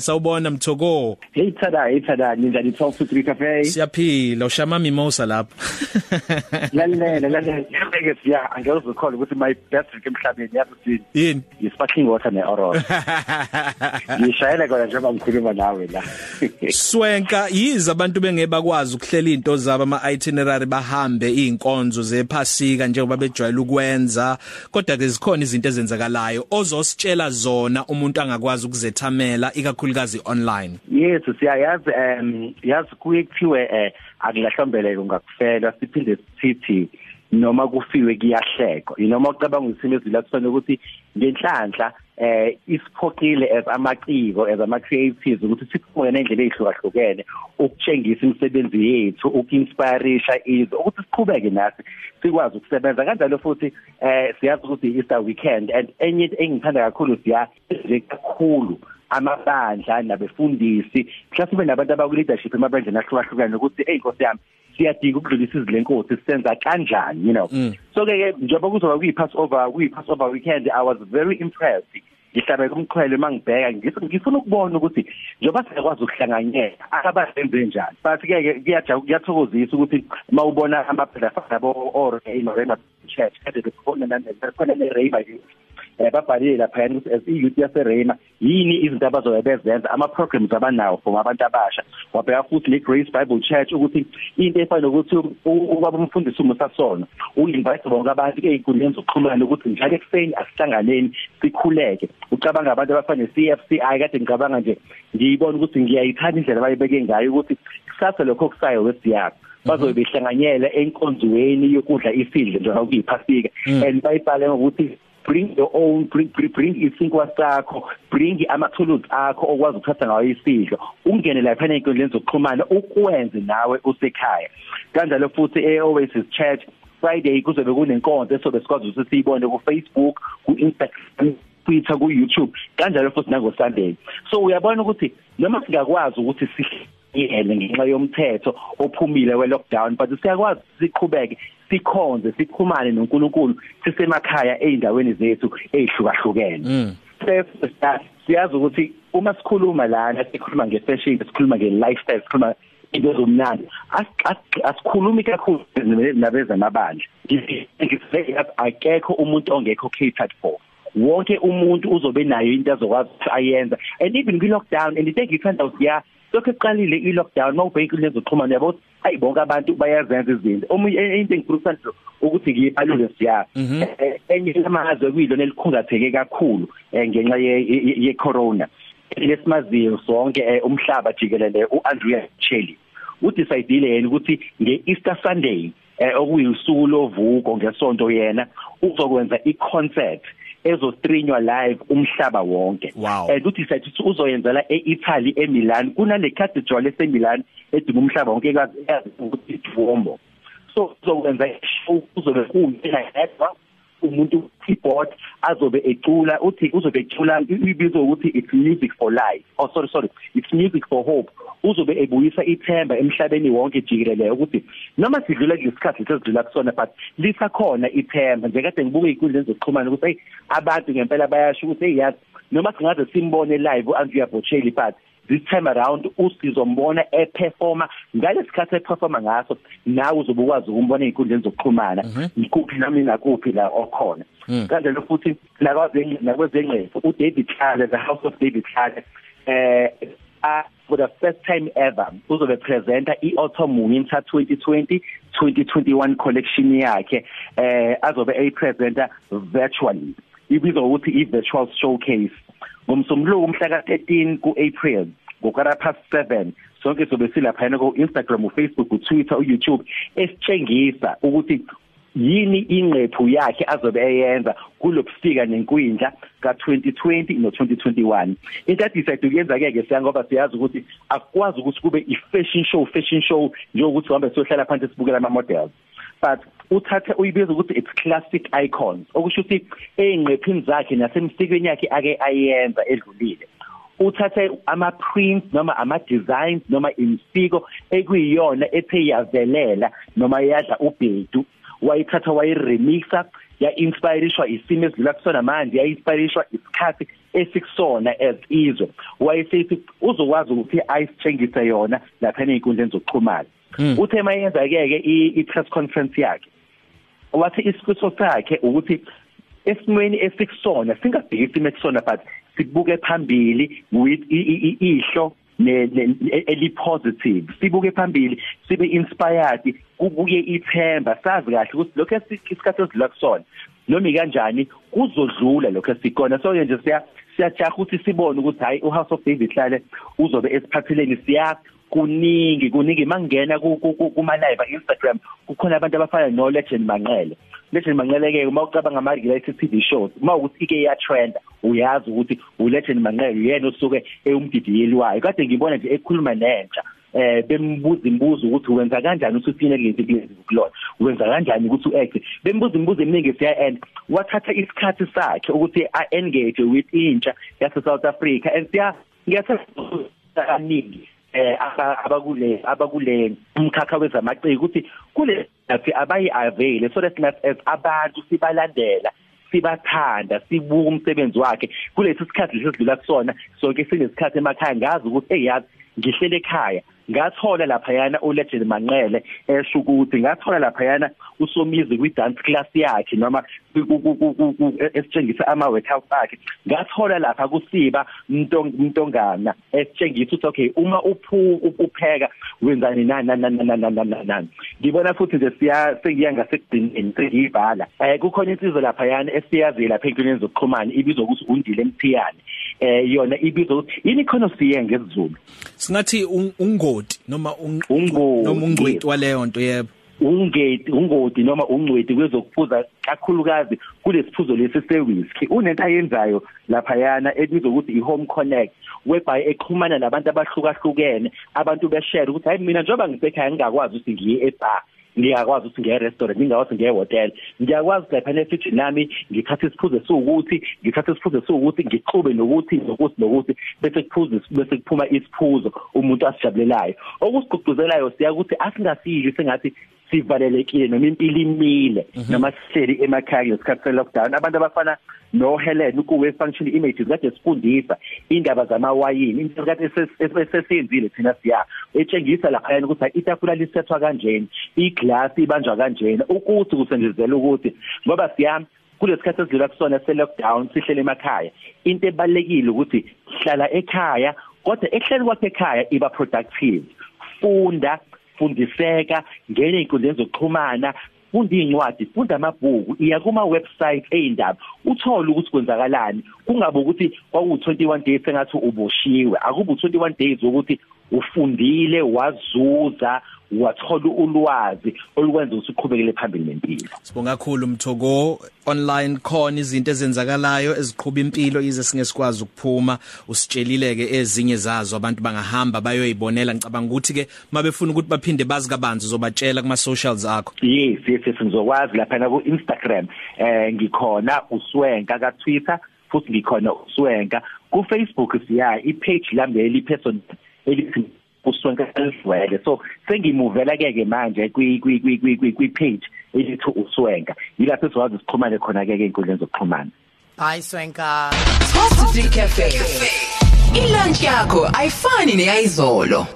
Sawubona Mthoko. Hey tada, hey tada, ninjani 12 to 3 cafe? Siyaphila, ushama mimosa lapha. Lalela, lalela. Ngeke siya, angeke uzokhola ukuthi my best drink emhlabeni yathi yini? Is sparkling water ne orange. Ngishayela kona njengoba ngikhuluma nawe la. Swenka yize abantu bengeba kwazi ukuhlela izinto zabo ama itinerary bahambe izinkonzo zephasika njengoba bejwayele ukwenza, kodwa ke zikhona izinto ezenzakalayo ozositshela zona umuntu angakwazi ukuzethamela ikakhulu ikakhulukazi online? Yes siyayazi um yazi kuye kuthiwe eh akulahlambeleke ngakufela siphinde sithi noma kufiwe kuyahlekwa. Noma ucabanga isimo ezila kufanele ukuthi ngenhlanhla eh isiphokile as amaciko as ama creatives ukuthi sikhona nendlela ezihlukahlukene ukutshengisa imisebenzi yethu ukinspireisha izwe ukuthi siqhubeke nathi sikwazi ukusebenza kanjalo futhi eh siyazi ukuthi Easter weekend and enye engithanda kakhulu siya kakhulu amabandla nabefundisi mhlawumbe nabantu abaku-leadership emabandleni ahlukahlukene ukuthi eyi nkosi yami siyadinga ukudlulisa izilenkosi sisenza kanjani you know? Mm. so ke njengoba kuzoba kuyi-pass over kuyi-pass over weekend i was very impressed. Ngihlabe kumqhwele mangibheka ngifuna ukubona ukuthi njengoba siyakwazi ukuhlanganyela abasenze njani? But ke kuyathokozisa ukuthi mawubona amabhedla afana bo or iMarema Church kade bekhona nane Rayba eh babhalile lapha ukuthi as i-youth yaseRema yini izinto abazobe bezenza? Ama programs abanawo for abantu abasha. Wabheka futhi le Grace Bible Church ukuthi into efana ukuthi ubaba umfundisi umusasona uinvite bonke abantu ey'nkundleni zokuxhumana ukuthi njalo ekuseni asihlanganeni sikhuleke. Ucabanga abantu abafana ne-CFCI kade ngicabanga nje ngiyibona ukuthi ngiyayithanda indlela abayibeke ngayo ukuthi kusasa lokho kusayo wesiyakho bazobe behlanganyela enkonzweni yokudla isidlo njengoba kuyiphasika mm. and bayibhale ngokuthi bring your own bring bring, bring isinkwa sakho bring amathuluzi akho okwazi ukuthatha ngayo isidlo. Ungene lapha enkundleni zokuxhumana ukwenze nawe usekhaya. Kanjalo futhi eOasis Church Friday kuzobe kunenkonzo esobe sikwazi ukuthi siyibone ku Facebook ku Instagram Twitter ku YouTube kanjalo futhi nango Sunday so uyabona ukuthi noma singakwazi ukuthi siyele ngenxa yomthetho ophumile we lockdown but siyakwazi siqhubeke sikhonze sikhumane noNkulunkulu sisemakhaya eindaweni zethu ezihlukahlukene siyazi ukuthi uma sikhuluma lana sikhuluma ngefashion sikhuluma ngelifestyle sikhuluma into zomnandi asikhulumi kakhulu nabeza mabandla ngifike akekho umuntu ongekho catered for. Wonke umuntu uzobe nayo into azokwazi ukuthi ayenza. And even kwi lockdown and into engithanda ukuya lokho eqalile i lockdown mawubheka lezo xhumana yabo hayi bonke abantu bayazenza izinto. Omunye into engifuna ukuthi ngiyibalule siya mhm. eh, enye amazwe kuyilo nelikhungatheke kakhulu eh, ngenxa ye corona. Lesimaziyo sonke eh, umhlaba jikelele uAndrea Cheli udecide yena ukuthi ngeEaster Sunday okuyisuku lovuko ngesonto yena uzokwenza iconcert ezostrinywa live umhlaba wonke. Wow. and uthi sathi uzoyenzela eItaly eMilan kunale cathedral eseMilan eduma umhlaba wonke kazi ukuthi Duomo so uzokwenza show uzobe kuwumphela yedwa umuntu keyboard azobe ecula uthi uzobe ecula ibizo ukuthi it's music for life. Oh sorry sorry it's music for hope. Uzobe ebuyisa ithemba emhlabeni wonke jikelele ukuthi noma sidlula kulesikhathi sesidlula kusona but lisakhona ithemba nje kade ngibuka izinkundleni zokuxhumana ukuthi hey abantu ngempela bayasho ukuthi hey yazi noma singaze simbone live uAndrea Bocelli but this time around usizombona eperforma ngalesikhathi eperforma ngaso nawe uzobe ukwazi ukumbona einkundleni zokuxhumana ikuphi mhm. nami nakuphi la okhona mhm. kanjalo futhi nakwezengqepho uDavid Tlale the house of David Tlale eh for the first time ever uzobe presenta iAutumn Winter 2020 2021 collection yakhe eh azobe eyipresenta virtually. Ibizwa ukuthi i-virtual showcase. Ngomsombuluko umhla ka13 kuApril ngokara past 7 sonke sobe silapha ku Instagram uFacebook uTwitter uYouTube esitshengisa ukuthi yini ingqephu yakhe azobe eyenza kulobusika nenkwindla ka2020 no2021 into adicide ukuyenza ke ke siyangoba siyazi ukuthi akwazi ukuthi kube i-fashion show fashion show njengokuthi uhambe sohlala phansi sibukela ama models but uthatha uyibiza ukuthi it's classic icons. Okusho ukuthi eyingqephini zakhe nasemsikweni yakhe ake ayenza edlulile. Uthathe ama prints noma ama designs noma imsiko ekuyiyona ethe yavelela noma yadla ubhedu. Wayithatha wayiremixa ya inspireshwa isimo esidlula kusona manje ya inspireshwa isikhathi esikusona as izwe. Wayesithi uzokwazi ukuthi ayisitshengise yona lapha ezinkundleni zokuxhumana. Uthe mayenza ke ke i press conference yakhe wathi isifiso sakhe ukuthi esimweni esikusona singabhekisi mekusona but sibuke phambili with ihlo eli positive sibuke phambili sibe inspired kubuke ithemba sazi kahle ukuthi lokho isikhathi esidlula kusona noma ikanjani kuzodlula lokho esikona. So nje siya siyajaha ukuthi sibone ukuthi hayi uHouse of David hlale uzobe esiphatheleni siya kuningi kuningi. Mangena kuma live Instagram kukhona abantu abafana no Legend Manqele Legend Manqele ke uma ucabanga ama reality TV shows uma ukuthi ike ya trend uyazi ukuthi u Legend Manqele uyena osuke eyumdidiyeli wayo. Kade ngibona nje ekhuluma nentsha. Eh bembuza imibuzo ukuthi wenza kanjani ukuthi uthine lezi lezi kulona wenza kanjani ukuthi uact? Bembuza imibuzo eminingi siya end. Wathatha isikhathi sakhe ukuthi a engage with intsha yase South Africa and siya ngiyathanda kaningi eh abakule abakule umkhakha wezamaciko ukuthi kule nathi abayi avail so that as abantu sibalandela sibathanda sibuka umsebenzi wakhe. Kulesi sikhathi lesidlula kusona sonke sinesikhathi emakhaya ngazi ukuthi eyazi ngihlele ekhaya. Ngathola lapha yana uLegend Manqele esho ukuthi ngathola lapha yana usomizi kwi dance class yakhe noma esitshengisa ama workout akhe. Ngathola lapha kusiba mntongana esitshengisa ukuthi okay uma uphu upheka wenzani nani nani nani ngibona futhi nje siya sengiyanga sekugcineni sengiyibhala. Eh kukhona insizwe lapha yana esiyazi lapha enkundleni zokuxhumana ibizwa ukuthi undile emthiyane eh yona ibizwa ukuthi yini khona siye ngesizulu. Singathi ungoti noma noma ungcweti waleyo nto yebo. Ungeti ungoti noma ungcweti kwezokuphuza kakhulukazi kulesiphuzo lesi sewhisky unento ayenzayo lapha yana ebizwa ukuthi i-home connect whereby exhumana nabantu abahlukahlukene abantu beshare ukuthi hayi mina njengoba ngisekhaya ngingakwazi ukuthi ngiye ebar. Ngiyakwazi ukuthi ngiye restaurant ngingakwazi ngiye hotel ngiyakwazi lapha nefithi nami ngithatha isiphuzo sokuthi ngithatha isiphuzo sokuthi ngixube nokuthi nokuthi nokuthi bese kuphuza bese kuphuma isiphuzo umuntu asijabulelayo. Okusigqugquzelayo siyakuthi asingasidli sengathi sivalelekile noma impilo imile noma sihleli emakhaya ngesikhathi se lockdown abantu abafana no Helen kuwe function images kade sifundisa indaba zamawayini. Into kade sesenzile thina siya etshengisa la khaya ukuthi itafula lisethwa kanjeni iglass ibanjwa kanjeni ukuthi kusenzezela ukuthi ngoba siyami kulesikhathi esidlula kusona se lockdown sihlele emakhaya. Into ebalekile ukuthi hlala ekhaya kodwa ehleli kwakhe ekhaya iba productive. Funda fundiseka ngene inkundleni zokuxhumana funda incwadi funda amabhuku iya kuma website eindaba uthola ukuthi kwenzakalani. Kungabe ukuthi kwaku 21 days sengathi uboshiwe akubu 21 days ukuthi ufundile wazuza wathola ulwazi olukwenza ukuthi uqhubekele phambili nempilo. Sibonga kakhulu mthoko. Online khona izinto ezenzakalayo eziqhubha impilo ize singesikwazi ukuphuma. Usitshelileke ezinye zazo abantu bangahamba bayoyibonela. Ngicabanga ukuthi ke mabefuna ukuthi baphinde bazi kabanzi uzobatshela kuma socials akho. Yes yes ngizokwazi lapha na ku Instagram eh ngikhona uswenka ka Twitter futhi ngikhona uswenka ku Facebook siya i page lami eli person elithi uswenka selfwele so sengimuvela ke ke manje kwi kwi kwi kwi page elithi uswenka yilapho sizokwazi siqhumane khona ke ke inkundleni zokuxhumana. Hayi Swenka Positive Cafe. Ilunch yakho ayifani neyizolo